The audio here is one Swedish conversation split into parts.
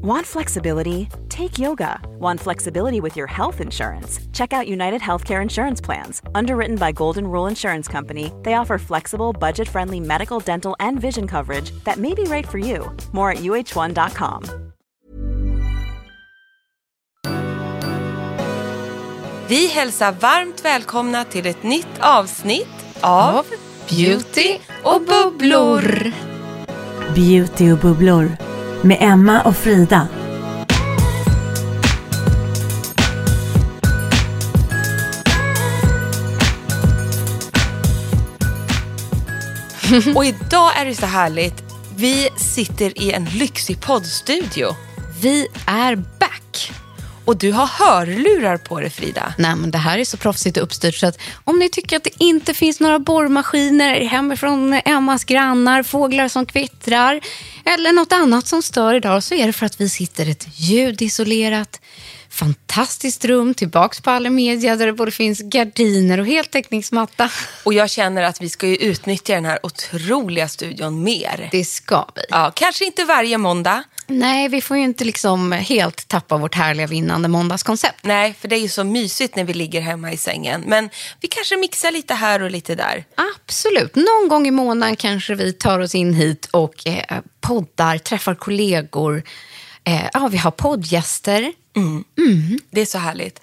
Want flexibility? Take yoga. Want flexibility with your health insurance? Check out United Healthcare Insurance Plans. Underwritten by Golden Rule Insurance Company, they offer flexible, budget friendly medical, dental, and vision coverage that may be right for you. More at uh1.com. Vi hälsar varmt välkomna till ett nytt avsnitt av Beauty och bubblor. Beauty och bubblor med Emma och Frida. Och idag är det så härligt. Vi sitter i en lyxig poddstudio. Vi är back. Och du har hörlurar på dig Frida. Nej, men det här är så proffsigt och uppstyrt så att om ni tycker att det inte finns några borrmaskiner hemifrån Emmas grannar, fåglar som kvittrar eller något annat som stör idag så är det för att vi sitter i ett ljudisolerat fantastiskt rum tillbaks på alla media där det både finns gardiner och heltäckningsmatta. Och jag känner att vi ska ju utnyttja den här otroliga studion mer. Det ska vi. Ja, kanske inte varje måndag. Nej, vi får ju inte liksom helt tappa vårt härliga vinnande måndagskoncept. Nej, för det är ju så mysigt när vi ligger hemma i sängen. Men vi kanske mixar lite här och lite där. Absolut. Någon gång i månaden kanske vi tar oss in hit och eh, poddar, träffar kollegor. Eh, ja, vi har poddgäster. Det är så härligt.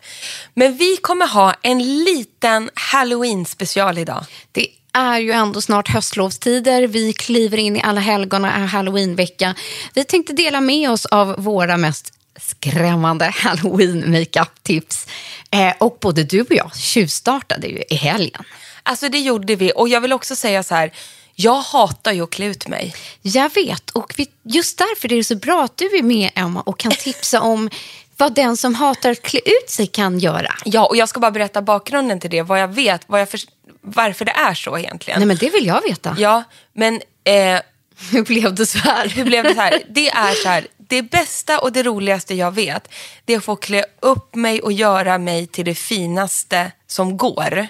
Men vi kommer ha en liten halloween-special idag. Det är ju ändå snart höstlovstider. Vi kliver in i alla helgon och är halloweenvecka. Vi tänkte dela med oss av våra mest skrämmande halloween makeup-tips. Eh, och både du och jag tjuvstartade ju i helgen. Alltså det gjorde vi. Och jag vill också säga så här. Jag hatar ju att klä ut mig. Jag vet, och vi, just därför är det så bra att du är med, Emma, och kan tipsa om vad den som hatar att klä ut sig kan göra. Ja, och jag ska bara berätta bakgrunden till det. Vad jag vet, vad jag för, varför det är så egentligen. Nej, men det vill jag veta. Ja, men eh, Hur blev det så här? hur blev det så här? Det är så här. Det bästa och det roligaste jag vet, det är att få klä upp mig och göra mig till det finaste som går.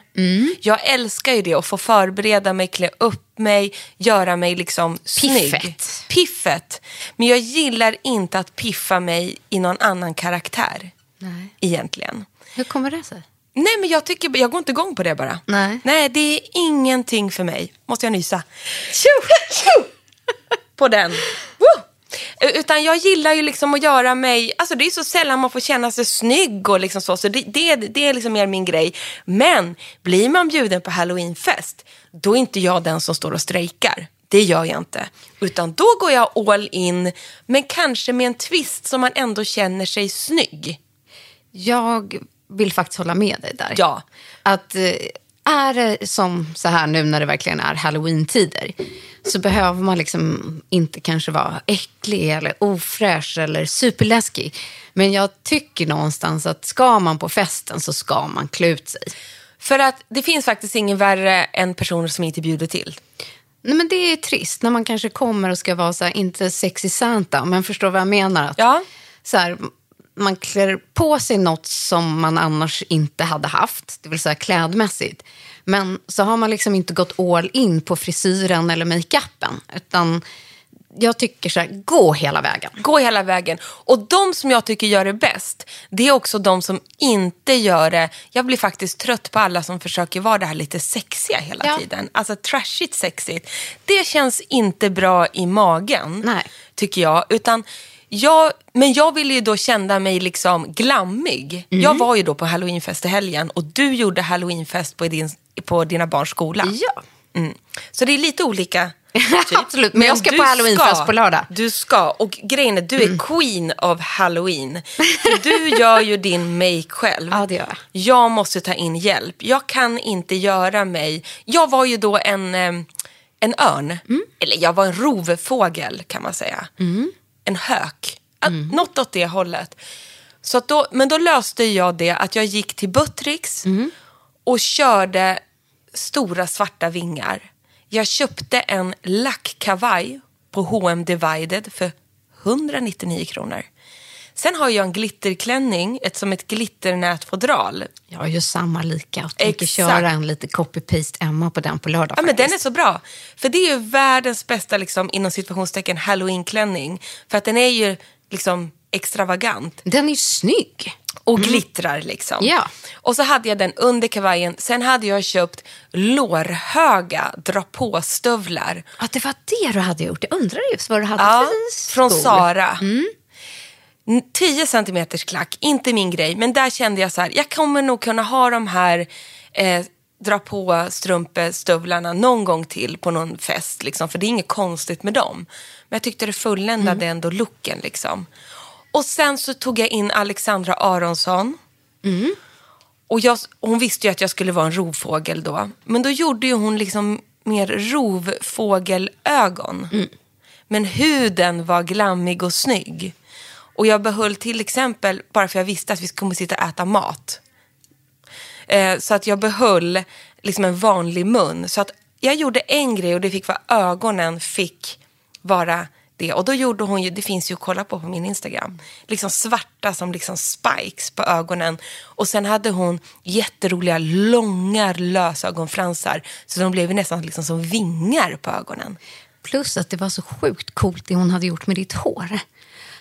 Jag älskar ju det, att få förbereda mig, klä upp mig, göra mig liksom snygg. Piffet. Piffet. Men jag gillar inte att piffa mig i någon annan karaktär. Nej. Egentligen. Hur kommer det sig? Nej, men jag, tycker, jag går inte igång på det bara. Nej. Nej, det är ingenting för mig. Måste jag nysa? Tjo! På den. Woo! Utan jag gillar ju liksom att göra mig, alltså det är så sällan man får känna sig snygg och liksom så, så det, det, det är liksom mer min grej. Men blir man bjuden på halloweenfest, då är inte jag den som står och strejkar. Det gör jag inte. Utan då går jag all in, men kanske med en twist så man ändå känner sig snygg. Jag vill faktiskt hålla med dig där. Ja. Att eh, är det som så här nu när det verkligen är halloween-tider så behöver man liksom inte kanske vara äcklig eller ofräsch eller superläskig. Men jag tycker någonstans att ska man på festen så ska man klä ut sig. För att det finns faktiskt ingen värre än personer som inte bjuder till. Nej, men det är trist när man kanske kommer och ska vara så här, inte sexy Santa, men förstår vad jag menar. Att, Ja. så här, man klär på sig något som man annars inte hade haft, det vill säga klädmässigt. Men så har man liksom inte gått all in på frisyren eller makeupen. Utan jag tycker så här, gå hela vägen. Gå hela vägen. Och de som jag tycker gör det bäst, det är också de som inte gör det. Jag blir faktiskt trött på alla som försöker vara det här lite sexiga hela Ja. tiden. Alltså trashigt sexigt. Det känns inte bra i magen, Nej. tycker jag. Utan jag, men jag ville ju då känna mig liksom glammig. Mm. Jag var ju då på halloweenfest i helgen och du gjorde halloweenfest på, din, på dina barns skola. Ja. Mm. Så det är lite olika. Typ. Absolut, men jag ska på halloweenfest på lördag. Du ska. Och grejen är, du är queen of halloween. Du gör ju din make själv. Ja, det gör jag. Jag måste ta in hjälp. Jag kan inte göra mig... Jag var ju då en, eh, en örn. Eller jag var en rovfågel kan man säga. En hök. Att- Något åt det hållet. Så att då, men då löste jag det att jag gick till Buttricks och körde stora svarta vingar. Jag köpte en lackkavaj på H&M Divided för 199 kronor. Sen har jag en glitterklänning, ett, som ett glitternätfodral. Jag gör samma lika och tänker köra en lite copy-paste Emma på den på lördag Ja, men den är så bra. För det är ju världens bästa, liksom, inom situationstecken, halloweenklänning. För att den är ju liksom extravagant. Den är ju snygg. Och glittrar liksom. Mm. Ja. Och så hade jag den under kavajen. Sen hade jag köpt lårhöga dra på-stövlar. Ja, det var det du hade gjort. Jag undrar just vad du hade Ja, för från skor. Sara. N- 10 centimeters klack, inte min grej. Men där kände jag så här, jag kommer nog kunna ha de här eh, dra på strumpestövlarna någon gång till på någon fest. Liksom, för det är inget konstigt med dem. Men jag tyckte det fulländade ändå looken. Liksom. Och sen så tog jag in Alexandra Aronsson. Och jag, hon visste ju att jag skulle vara en rovfågel då. Men då gjorde ju hon liksom mer rovfågelögon. Men huden var glammig och snygg. Och jag behöll till exempel, bara för jag visste att vi skulle sitta och äta mat. Eh, så att jag behöll liksom en vanlig mun. Så att jag gjorde en grej och det fick vara ögonen fick vara det. Och då gjorde hon ju, det finns ju att kolla på på min Instagram, liksom svarta som liksom spikes på ögonen. Och sen hade hon jätteroliga långa lösögonfransar. Så de blev ju nästan liksom som vingar på ögonen. Plus att det var så sjukt coolt det hon hade gjort med ditt hår.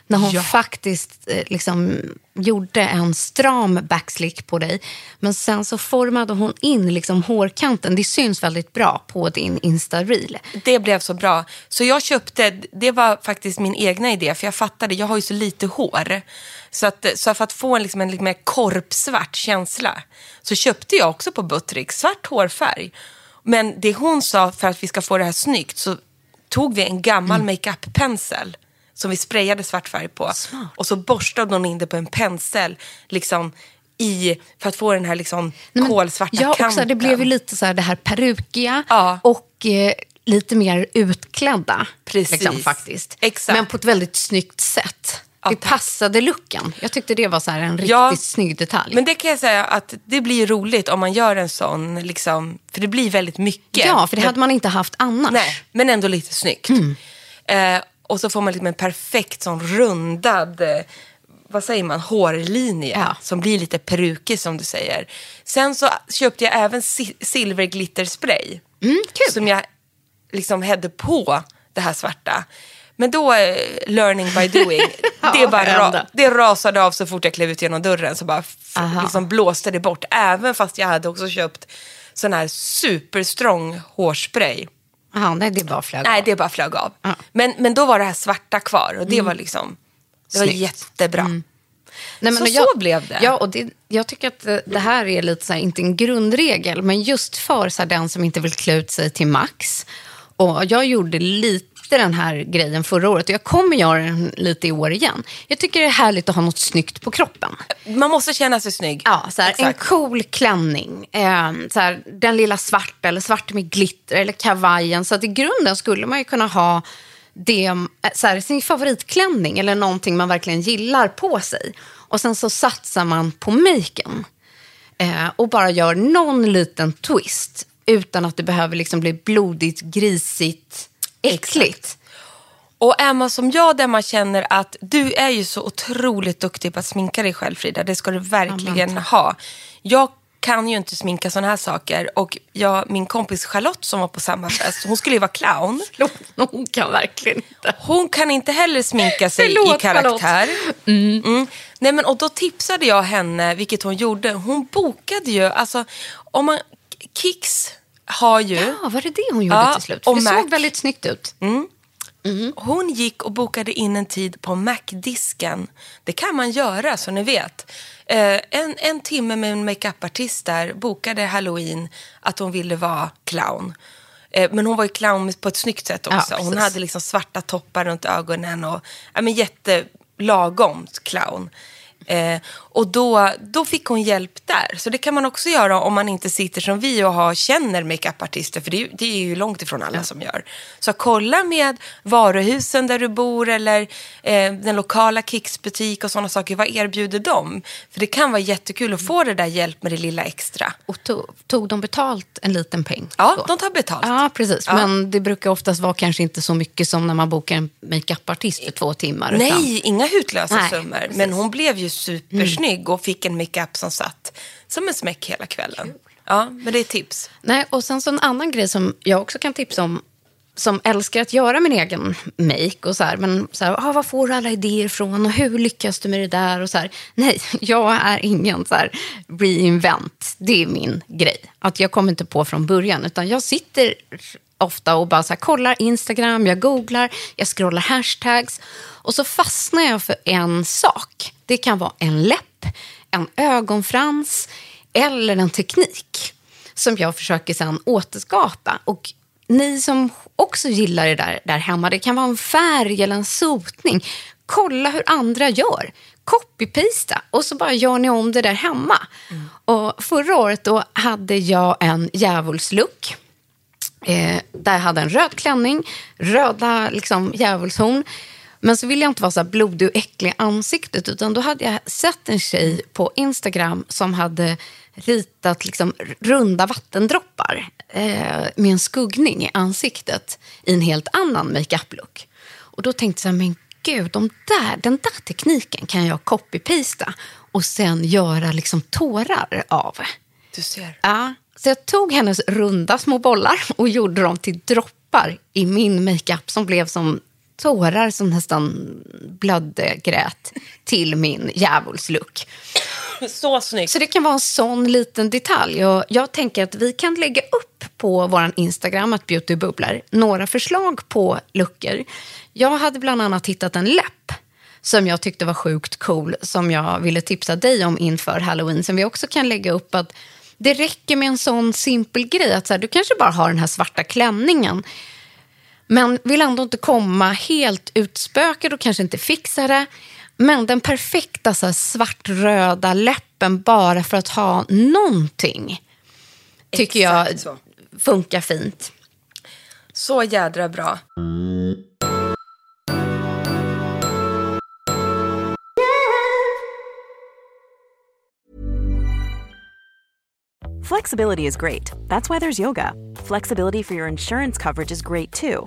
När hon Ja. faktiskt eh, liksom, gjorde en stram backslick på dig. Men sen så formade hon in liksom, hårkanten. Det syns väldigt bra på din Insta-reel. Det blev så bra. Så jag köpte, det var faktiskt min egna idé, för jag fattade, jag har ju så lite hår. Så, att, så för att få en, liksom, en lite mer korpsvart känsla så köpte jag också på Buttrick svart hårfärg. Men det hon sa, för att vi ska få det här snyggt, så tog vi en gammal makeup-pensel som vi sprayade svart färg på. Smart. Och så borstade hon in det på en pensel, liksom i, för att få den här liksom, Nej, kolsvarta ja, kanten. också, Det blev ju lite så här det här perukiga Ja. och eh, lite mer utklädda. Precis. Liksom, faktiskt. Exakt. Men på ett väldigt snyggt sätt. Ja, det tack. passade looken. Jag tyckte det var så en riktigt Ja, snygg detalj. Men det kan jag säga att det blir roligt om man gör en sån, liksom, för det blir väldigt mycket. ja, för det hade man inte haft annars. Nej, men ändå lite snyggt. Mm. Eh, och så får man liksom en perfekt sån rundad, eh, vad säger man, hårlinje. Ja. Som blir lite perukig som du säger. Sen så köpte jag även si- silverglitterspray. Mm. Som jag liksom hädde på det här svarta. Men då, eh, learning by doing, Ja, det, bara ra- det rasade av så fort jag klev ut genom dörren. Så bara liksom blåste det bort. Även fast jag hade också köpt sån här superstrong hårspray. Aha, nej, det bara flög Nej, av. det bara flög av. Men, men då var det här svarta kvar och det var liksom, det var jättebra. Nej, Så och så blev det. Ja, och det, jag tycker att det- det här är lite så här, inte en grundregel, men just för så här, den som inte vill klä ut sig till max. Och jag gjorde lite den här grejen förra året och jag kommer göra den lite i år igen. Jag tycker det är härligt att ha något snyggt på kroppen. Man måste känna sig snygg. Ja, så här, en cool klänning, eh, så här, den lilla svarta eller svart med glitter eller kavajen. Så att i grunden skulle man ju kunna ha det, eh, så här, sin favoritklänning eller någonting man verkligen gillar på sig. Och sen så satsar man på maken eh, och bara gör någon liten twist utan att det behöver liksom bli blodigt, grisigt, äckligt. Och är man som jag där man känner att du är ju så otroligt duktig på att sminka dig själv Frida, det ska du verkligen ha. Jag kan ju inte sminka sådana här saker och jag, min kompis Charlotte som var på samma fest, hon skulle ju vara clown. Hon kan verkligen inte. Hon kan inte heller sminka sig Förlåt, i karaktär. Mm. Nej, men, och då tipsade jag henne, vilket hon gjorde. Hon bokade ju, alltså om man, Kicks har ju, Ja, var det det hon gjorde Ja, till slut? För det Mac. såg väldigt snyggt ut. hon gick och bokade in en tid på Mac-disken. Det kan man göra så ni vet. Eh, en, en timme med en makeupartist där bokade halloween att hon ville vara clown. Eh, men hon var ju clown på ett snyggt sätt Ja, också. hon precis. hade liksom svarta toppar runt ögonen och ja, men jättelagom clown. Eh, och då, då fick hon hjälp där. Så det kan man också göra om man inte sitter som vi och har, känner makeupartister. För det, är ju- det är ju långt ifrån alla som gör. Så kolla med varuhusen där du bor eller eh, den lokala Kicks-butik och sådana saker. Vad erbjuder de? För det kan vara jättekul att få det där hjälp med det lilla extra. Och tog, tog de betalt en liten peng? Ja, då? de tar betalt. Ja, precis. Ja. Men det brukar oftast vara kanske inte så mycket som när man bokar en makeupartist för två timmar. utan- Nej, inga hutlösa Nej, summor. precis. Men hon blev ju supersnygg och fick en makeup som satt som en smäck hela kvällen. Ja, men det är tips. Nej, och sen så en annan grej som jag också kan tipsa om som älskar att göra min egen make och så här, men så här, ah, var får du alla idéer ifrån och hur lyckas du med det där och så här. Nej, jag är ingen så här reinvent. Det är min grej. Att jag kommer inte på från början, utan jag sitter ofta och bara så här, kollar Instagram, jag googlar, jag scrollar hashtags och så fastnar jag för en sak. Det kan vara en läpp, en ögonfrans eller en teknik som jag försöker sedan återskapa. Och ni som också gillar det där, där hemma, det kan vara en färg eller en sotning. Kolla hur andra gör. Copy-pasta och så bara gör ni om det där hemma. Mm. Och förra året då hade jag en djävulslook. Eh, där jag hade en röd klänning, röda liksom, djävulshorn. Men så ville jag inte vara så blodig och äcklig i ansiktet utan då hade jag sett en tjej på Instagram som hade ritat liksom runda vattendroppar eh, med en skuggning i ansiktet i en helt annan makeup-look. Och då tänkte jag, men gud, de där, den där tekniken kan jag copy-pasta och sen göra liksom tårar av. Du ser. Ja, så jag tog hennes runda små bollar och gjorde dem till droppar i min makeup som blev som tårar som nästan blödde, grät till min djävulslook. Så snyggt. Så det kan vara en sån liten detalj. Och jag tänker att vi kan lägga upp på vår Instagram, att beautybubblar, några förslag på luckor. Jag hade bland annat hittat en läpp som jag tyckte var sjukt cool, som jag ville tipsa dig om inför halloween, som vi också kan lägga upp. att Det räcker med en sån simpel grej, att så här, du kanske bara har den här svarta klänningen, men vill ändå inte komma helt utspökad och kanske inte fixa det. Men den perfekta så här, svartröda läppen bara för att ha någonting tycker Exakt jag så. funkar fint. Så jädra bra. Flexibility is great. That's why there's yoga. Flexibility for your insurance coverage is great too.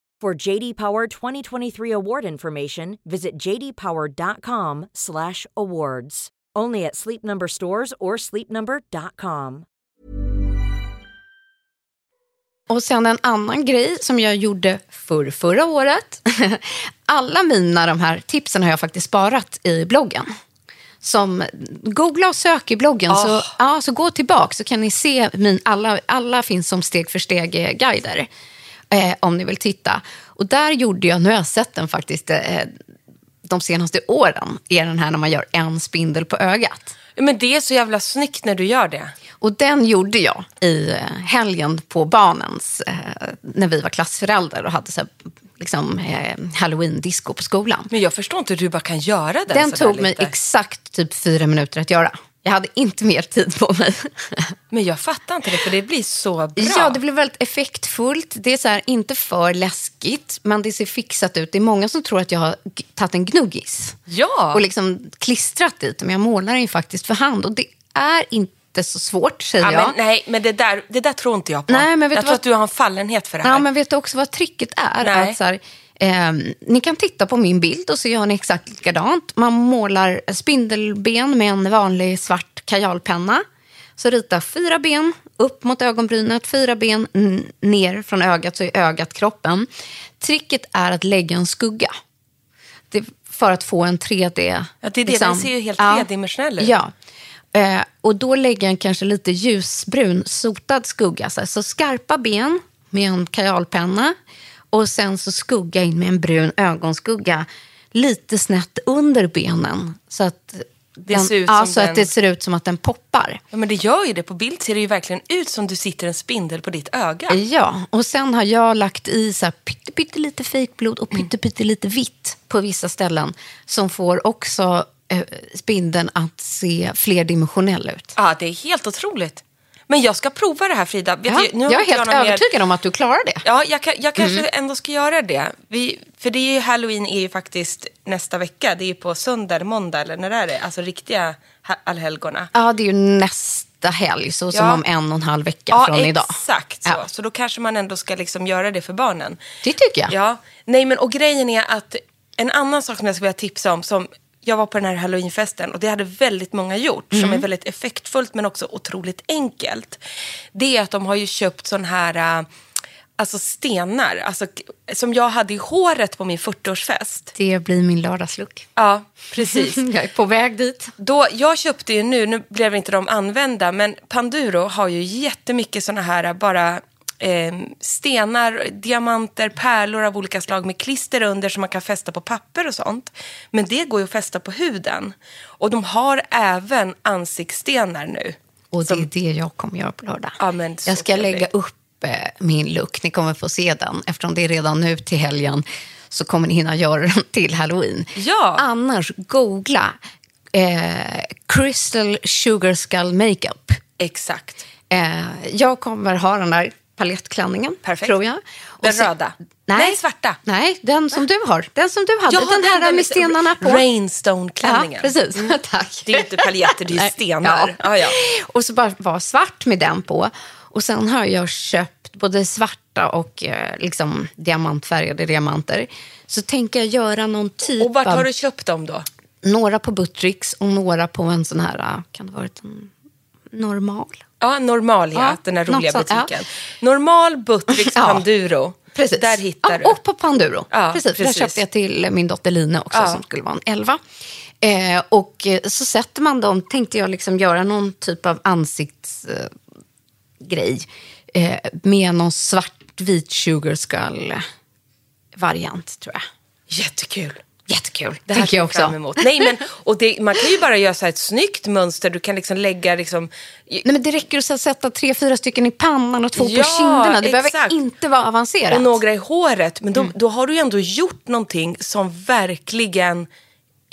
For JD Power 2023 award information, visit jdpower.com/awards. Only at Sleep Number stores or sleepnumber.com. Och sen en annan grej som jag gjorde för förra året. Alla mina de här tipsen har jag faktiskt sparat i bloggen. Som googla och sök i bloggen, oh. så, ja, så gå tillbaka så kan ni se min, alla, alla finns som steg för steg guider eh, om ni vill titta. Och där gjorde jag, nu har jag sett den faktiskt eh, de senaste åren, är den här när man gör en spindel på ögat. Men det är så jävla snyggt när du gör det. Och den gjorde jag i eh, helgen på barnens, eh, när vi var klassföräldrar och hade så här, liksom, eh, halloween-disco på skolan. Men jag förstår inte hur du bara kan göra den Den tog mig exakt typ fyra minuter att göra. Jag hade inte mer tid på mig. Men jag fattar inte det, för det blir så bra. Ja, det blir väldigt effektfullt. Det är så här, inte för läskigt, men det ser fixat ut. Det är många som tror att jag har tagit en gnuggis ja. och liksom klistrat dit. Men jag målar den faktiskt för hand och det är inte så svårt, säger ja, jag. Men, nej, men det där, det där tror inte jag på. Nej, men vet jag tror vad... att du har en fallenhet för det här. Ja, men vet du också vad tricket är? Nej. Att så här, Eh, ni kan titta på min bild och så gör ni exakt likadant. Man målar spindelben med en vanlig svart kajalpenna. Så rita fyra ben upp mot ögonbrynet, fyra ben ner från ögat, så är ögat kroppen. Tricket är att lägga en skugga. Det, för att få en 3D... Ja, det är det. Liksom, den ser ju helt tredimensionell ut. Ja. Eh, och då lägger jag kanske lite ljusbrun sotad skugga. Så, så skarpa ben med en kajalpenna och sen så skugga in med en brun ögonskugga lite snett under benen. Så att, Det den, ser ut ja, som så att den- det ser ut som att den poppar. Ja, men det gör ju det. På bild ser det ju verkligen ut som du sitter en spindel på ditt öga. Ja, och sen har jag lagt i så här pytte, pytte lite fejkblod och pytte, pytte lite vitt på vissa ställen som får också eh, spindeln att se flerdimensionell ut. Ja, det är helt otroligt. Men jag ska prova det här Frida. Vet Ja, du, nu jag är helt mer- övertygad om att du klarar det. Ja, jag, jag kanske ändå ska göra det. Vi, för det är ju, Halloween är ju faktiskt nästa vecka. Det är ju på söndag eller måndag, eller när är det? Alltså riktiga allhelgona. Ja, det är ju nästa helg, så som Ja. om en och en halv vecka Ja, från idag. exakt så. Ja. Så då kanske man ändå ska liksom göra det för barnen. Det tycker jag. Ja, nej men och grejen är att en annan sak som jag skulle vilja tipsa om som jag var på den här halloweenfesten och det hade väldigt många gjort som Mm. är väldigt effektfullt men också otroligt enkelt. Det är att de har ju köpt sån här äh, alltså stenar alltså, som jag hade i håret på min 40-årsfest. Det blir min lördagslook. Ja, precis. Jag är på väg dit. Då, jag köpte ju nu, nu blev inte de använda, men Panduro har ju jättemycket såna här bara eh, stenar, diamanter, pärlor av olika slag med klister under som man kan fästa på papper och sånt. Men det går ju att fästa på huden. Och de har även ansiktsstenar nu. Och det är det jag kommer göra på lördag. Ja, men jag ska lägga upp eh, min look. Ni kommer få se den. Eftersom det är redan nu till helgen så kommer ni hinna göra den till halloween. Ja. Annars, googla eh, Crystal Sugar Skull Makeup. Exakt. Eh, jag kommer ha den där palettklänningen, Perfekt. tror jag. Och Den sen- röda? Nej. Nej, svarta. Nej, den som du har. Den som du hade. Jag har den här den med stenarna på. Rainstone-klänningen. Ja, precis. Tack. Det är inte paljetter, det är stenar. Ja. Ja, ja. Och så bara vara svart med den på. Och sen har jag köpt både svarta och eh, liksom diamantfärgade diamanter. Så tänker jag göra någon typ Och vart av... har du köpt dem då? Några på Buttricks och några på en sån här, eh, kan det ha varit en normal? Ja, Normal, ja. Ja, den här roliga sånt, ja. butiken. Normal, Buttricks, Ja. Panduro. Precis. Där hittar ja, du. Och på Panduro. Ja, precis. precis. Där köpte jag till min dotter Line också, Ja. som skulle vara en elva. Eh, och eh, så sätter man dem, tänkte jag liksom göra någon typ av ansiktsgrej eh, eh, med någon svartvit sugar skull variant, tror jag. Jättekul. Jättekul, Det här jag ser jag fram också. emot. Nej, men, och det, man kan ju bara göra så ett snyggt mönster. Du kan liksom lägga liksom... Nej, men det räcker att sätta tre, fyra stycken i pannan och två Ja, på kinderna. Det behöver exakt. inte vara avancerat. Och några i håret. Men då, Mm. då har du ju ändå gjort någonting som verkligen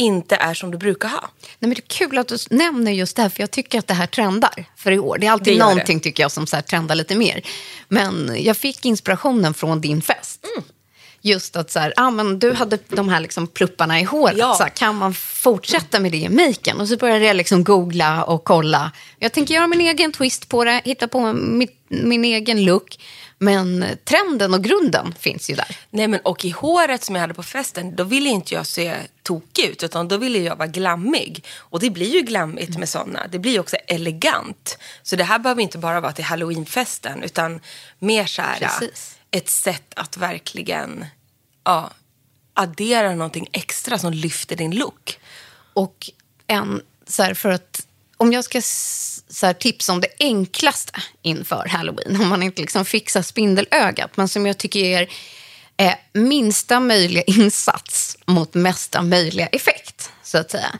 inte är som du brukar ha. Nej, men det är kul att du nämner just det här, för jag tycker att det här trendar för i år. Det är alltid Det någonting tycker jag som så här trendar lite mer. Men jag fick inspirationen från din fest. Mm. Just att så här, ah, men du hade de här liksom plupparna i håret. Ja. Så här, kan man fortsätta med det i maken? Och så började jag liksom googla och kolla. Jag tänker göra min egen twist på det, hitta på min, min egen look. Men trenden och grunden finns ju där. Nej, men och i håret som jag hade på festen, då ville inte jag se tokig ut, utan då ville jag vara glammig. Och det blir ju glammigt med sådana. Det blir också elegant. Så det här behöver inte bara vara till halloweenfesten, utan mer så här, Precis ett sätt att verkligen ja, addera någonting extra som lyfter din look. Och en, så här, för att om jag ska så här, tipsa om det enklaste inför halloween, om man inte liksom fixar spindelögat, men som jag tycker ger eh, minsta möjliga insats mot mesta möjliga effekt, så att säga.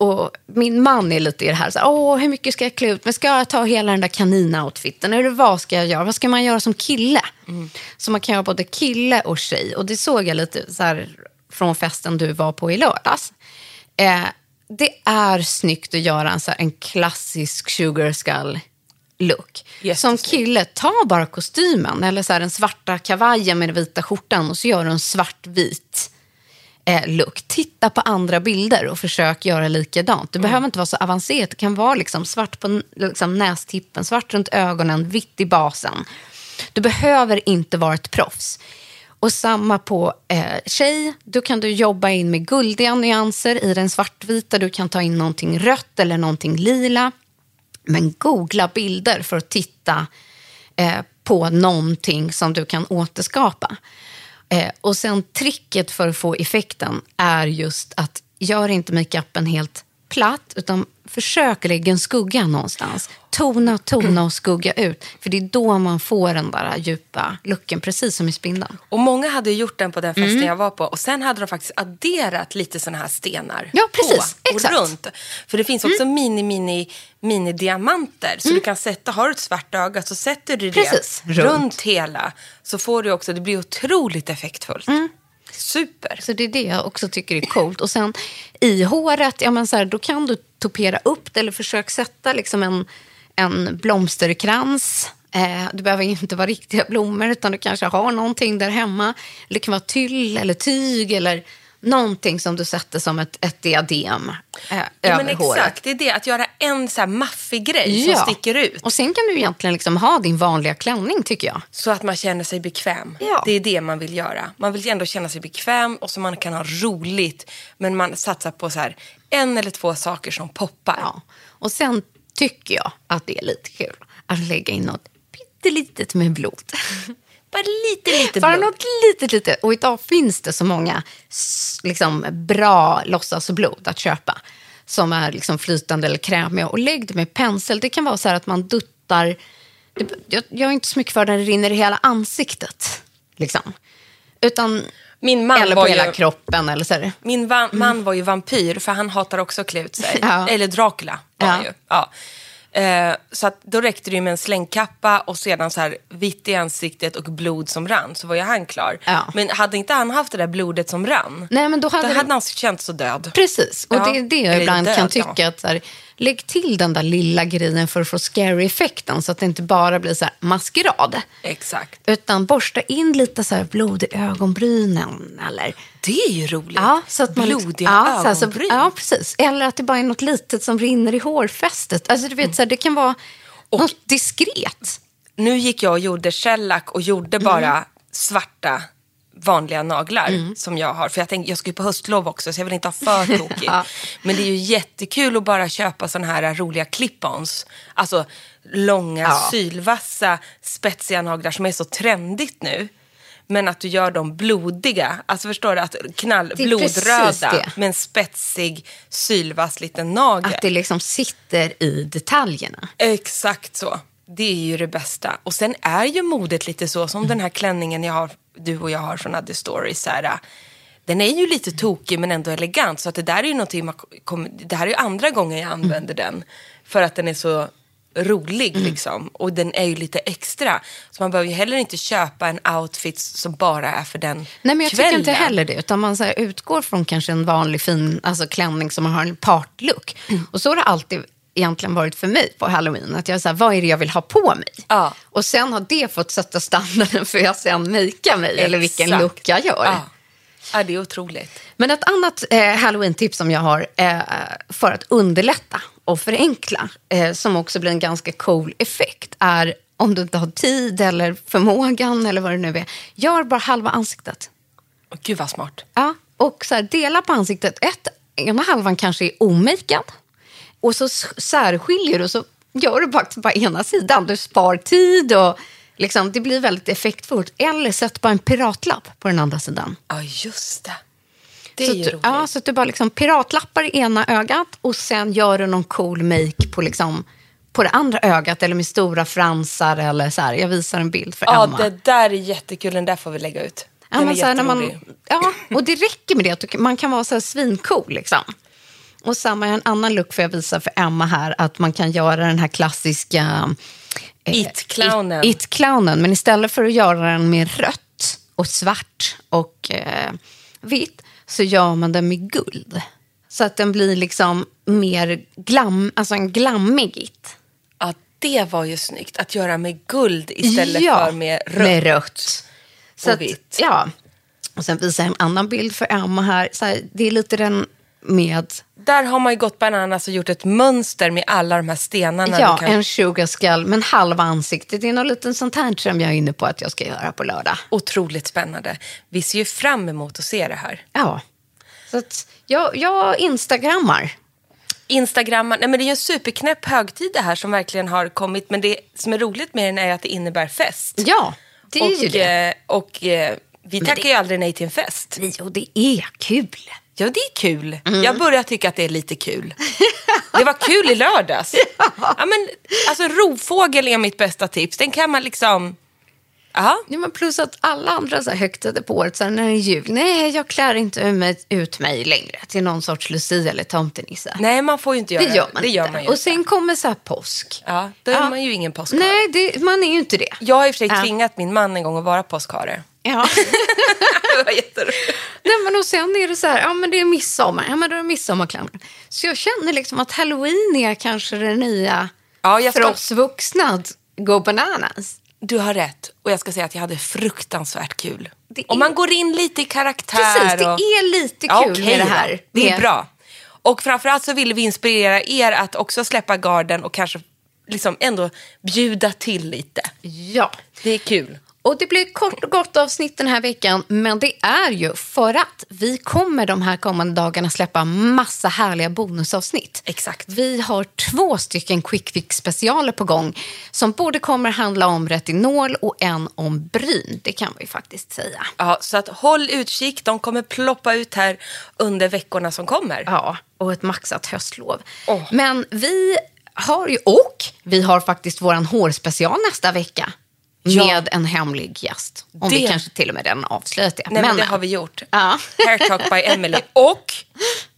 Och min man är lite i det här, så här Åh, hur mycket ska jag klä ut? Men ska jag ta hela den där kaninoutfiten? Eller vad ska jag göra? Vad ska man göra som kille? Så man kan göra både kille och tjej. Och det såg jag lite så här från festen du var på i lördags. Eh, det är snyggt att göra en, så här, en klassisk sugar skull look. Som kille, ta bara kostymen eller så här, den svarta kavajen med den vita skjortan och så gör du en svartvit eh, look. Titta på andra bilder och försök göra likadant. Det behöver inte vara så avancerat. Det kan vara liksom svart på liksom nästippen, svart runt ögonen, vitt i basen. Du behöver inte vara ett proffs. Och samma på eh, tjej. Då kan du jobba in med guldiga nyanser i den svartvita. Du kan ta in någonting rött eller någonting lila. Men googla bilder för att titta eh, på någonting som du kan återskapa. Eh, och sen tricket för att få effekten är just att gör inte makeupen helt platt, utan försök lägga en skugga någonstans. Tona, tona och skugga ut. För det är då man får den där djupa looken, precis som i spindeln. Och många hade gjort den på den festen Mm. jag var på. Och sen hade de faktiskt adderat lite såna här stenar Ja, precis. på och Exakt. Mm. runt. För det finns också mini, mini, mini diamanter. Så du kan sätta, har du ett svart öga så sätter du det runt. Runt. hela. Så får du också, det blir otroligt effektfullt. Super. Så det är det jag också tycker är coolt. Och sen i håret, ja, men så här, då kan du topera upp det eller försöka sätta liksom en, en blomsterkrans. Eh, det behöver inte vara riktiga blommor, utan du kanske har någonting där hemma. Det kan vara tyll eller tyg eller någonting som du sätter som ett, ett diadem eh, Ja, över men håret. exakt, det är det. Att göra en så här maffig grej som sticker ut. Och sen kan du egentligen liksom ha din vanliga klänning, tycker jag. Så att man känner sig bekväm. Ja. Det är det man vill göra. Man vill ändå känna sig bekväm och så man kan ha roligt. Men man satsar på så här, en eller två saker som poppar. Ja. Och sen tycker jag att det är lite kul att lägga in något pyttelitet med blod. Bara lite, lite Bara blod. något litet, litet. Och idag finns det så många liksom, bra låtsasblod att köpa. Som är liksom flytande eller krämiga. Och lägg det med pensel. Det kan vara så här att man duttar. Jag, jag är inte så mycket för när det rinner i hela ansiktet. Liksom. Utan, Min man eller på var hela ju- kroppen. Eller så här. Min va- man var ju vampyr, för han hatar också att klä ut sig. Ja. Eller Dracula var Ja. han ju. Ja. Eh, så att då räckte det med en slängkappa och sedan så här vitt i ansiktet och blod som rann, så var ju han klar. Ja. Men hade inte han haft det där blodet som rann, Nej, men då hade då hade han känt så död. Precis, och Ja, det är det jag ibland död, kan ja. tycka. att så här, Lägg till den där lilla grejen för att få scary-effekten så att det inte bara blir så maskerad. Exakt. Utan borsta in lite så här blod i ögonbrynen. Eller, Det är ju roligt. ja, så att man liksom- Blodiga ja, så här, så- ögonbryn. ja, precis. Eller att det bara är något litet som rinner i hårfästet. Alltså, du vet, så här, det kan vara något diskret. Nu gick jag och gjorde shellac och gjorde Mm. bara svarta vanliga naglar som jag har. För jag tänkte, jag ska ju på höstlov också så jag vill inte ha för tokigt. Ja. Men det är ju jättekul att bara köpa sådana här roliga clip-ons. Alltså långa, Ja. sylvassa, spetsiga naglar som är så trendigt nu. Men att du gör dem blodiga. Alltså förstår du? Att knall, blodröda med en spetsig, sylvass liten nagel. Att det liksom sitter i detaljerna. Exakt så. Det är ju det bästa. Och sen är ju modet lite så som den här klänningen jag har, du och jag har från Addy Stories. Så här, den är ju lite tokig men ändå elegant. Så att det där är ju någonting man kommer, det här är ju andra gången jag använder den. För att den är så rolig liksom. Och den är ju lite extra. Så man behöver ju heller inte köpa en outfit som bara är för den Nej, men jag kvällen. tycker inte heller det. Utan man så utgår från kanske en vanlig fin alltså, klänning som man har en partlook. Mm. Och så har det alltid egentligen varit för mig på halloween. Att jag så här, vad är det jag vill ha på mig? Ja. Och sen har det fått sätta standarden för jag sen makea mig. Eller vilken Exakt. look jag gör. Ja. ja, det är otroligt. Men ett annat eh, halloween-tips som jag har eh, för att underlätta och förenkla, eh, som också blir en ganska cool effekt, är om du inte har tid eller förmågan eller vad det nu är, gör bara halva ansiktet. Gud vad smart. Ja, och så här, dela på ansiktet. Ett, ena halvan kanske är omakead. Och så särskiljer du och så gör du faktiskt bara ena sidan. Du spar tid och liksom, det blir väldigt effektfullt. Eller sätt bara en piratlapp på den andra sidan. Ja, just det. Det är så ju du, roligt. ja, så att du bara liksom piratlappar i ena ögat och sen gör du någon cool make på, liksom, på det andra ögat eller med stora fransar eller så här. Jag visar en bild för Ja, Emma. det där är jättekul. Den där får vi lägga ut. Ja, Den men är så här, när man, ja, och det räcker med det. Man kan vara så här svincool. Liksom. Och samma, en annan look får jag visa för Emma här. Att man kan göra den här klassiska... eh, It-clownen. It- It-clownen. Men istället för att göra den med rött och svart och eh, vitt så gör man den med guld. Så att den blir liksom mer glam, alltså en glammig it. Ja, det var ju snyggt. Att göra med guld istället för med rött. Med rött. Och att, vitt. Ja. Och sen visar jag en annan bild för Emma här. Så här det är lite den med Där har man ju gått bananas och gjort ett mönster med alla de här stenarna. ja, kan... en sugar skull, men halva ansiktet. Det är något liten sånt här som jag är inne på att jag ska göra på lördag. Otroligt spännande. Vi ser ju fram emot att se det här. Ja. Så att jag, jag instagrammar. Instagramma, nej men det är ju en superknäpp högtid det här som verkligen har kommit. Men det som är roligt med den är att det innebär fest. Ja, det är och, ju det. eh, Och eh, vi tackar det- ju aldrig nej till en fest. Och det är kul. Ja, det är kul. Mm. Jag börjar tycka att det är lite kul. Det var kul i lördags. ja. men, alltså, rovfågel är mitt bästa tips. Den kan man liksom... Aha. Ja, men plus att alla andra så här högtidar på året, så här, när det är jul, nej, jag klär inte ut mig, ut mig längre till någon sorts Lucia eller tomtenisse. Nej, man får ju inte göra det gör man det. inte. Gör man ju och inte. sen kommer så här påsk. Ja, då är Ja. man ju ingen påskhare. Nej, det, man är ju inte det. Jag har i och för sig Ja. tvingat min man en gång att vara påskhare. Ja. det var jätteroligt. Nej, men och sen är det så här, ja men det är midsommar, ja men då är det midsommarklämmor. Så jag känner liksom att halloween är kanske det nya Ja, jag ska- för oss vuxna att go bananas. Du har rätt. Och jag ska säga att jag hade fruktansvärt kul. Det Om är- man går in lite i karaktär. Precis, det och... är lite kul Ja, okej med det då. här. Det är Med- bra. Och framförallt så ville vi inspirera er att också släppa garden och kanske liksom ändå bjuda till lite. Ja. Det är kul. Och det blir kort och gott avsnitt den här veckan, men det är ju för att vi kommer de här kommande dagarna släppa massa härliga bonusavsnitt. Exakt. Vi har två stycken quick fix specialer på gång som både kommer handla om retinol och en om bryn. Det kan vi faktiskt säga. Ja, så att håll utkik. De kommer ploppa ut här under veckorna som kommer. Ja, och ett maxat höstlov. Åh. Men vi har ju, och vi har faktiskt våran hårspecial nästa vecka. Ja. Med en hemlig gäst. Om vi Det- kanske till och med redan avslöjat det. Nej, men det har vi gjort. Ja. Hair talk by Emily. Och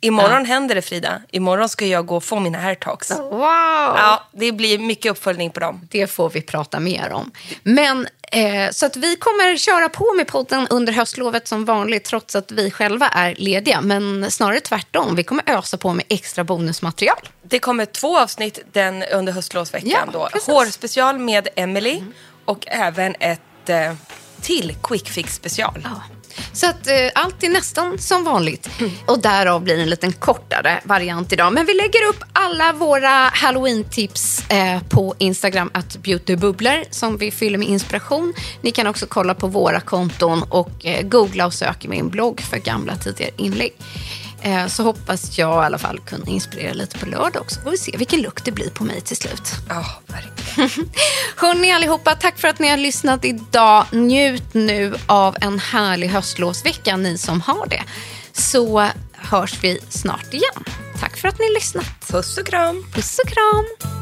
imorgon händer det Frida. Imorgon ska jag gå och få mina hair talks. Wow! Ja, det blir mycket uppföljning på dem. Det får vi prata mer om. Men eh, Så att vi kommer köra på med podden under höstlovet som vanligt trots att vi själva är lediga. Men snarare tvärtom. Vi kommer ösa på med extra bonusmaterial. Det kommer två avsnitt den under höstlovsveckan. Ja, då. Hårspecial med Emily och även ett eh, till quick fix special. Ja. Så att eh, allt är nästan som vanligt. Och därav blir en liten kortare variant idag. Men vi lägger upp alla våra halloween-tips eh, på Instagram, att beautybubblor, som vi fyller med inspiration. Ni kan också kolla på våra konton och eh, googla och söka min blogg för gamla tidigare inlägg. Eh, så hoppas jag i alla fall kunna inspirera lite på lördag också. Får vi se vilken look det blir på mig till slut. Ja, verkligen. Hörni allihopa, tack för att ni har lyssnat idag. Njut nu av en härlig höstlovsvecka, ni som har det. Så hörs vi snart igen. Tack för att ni har lyssnat. Puss och kram. Puss och kram.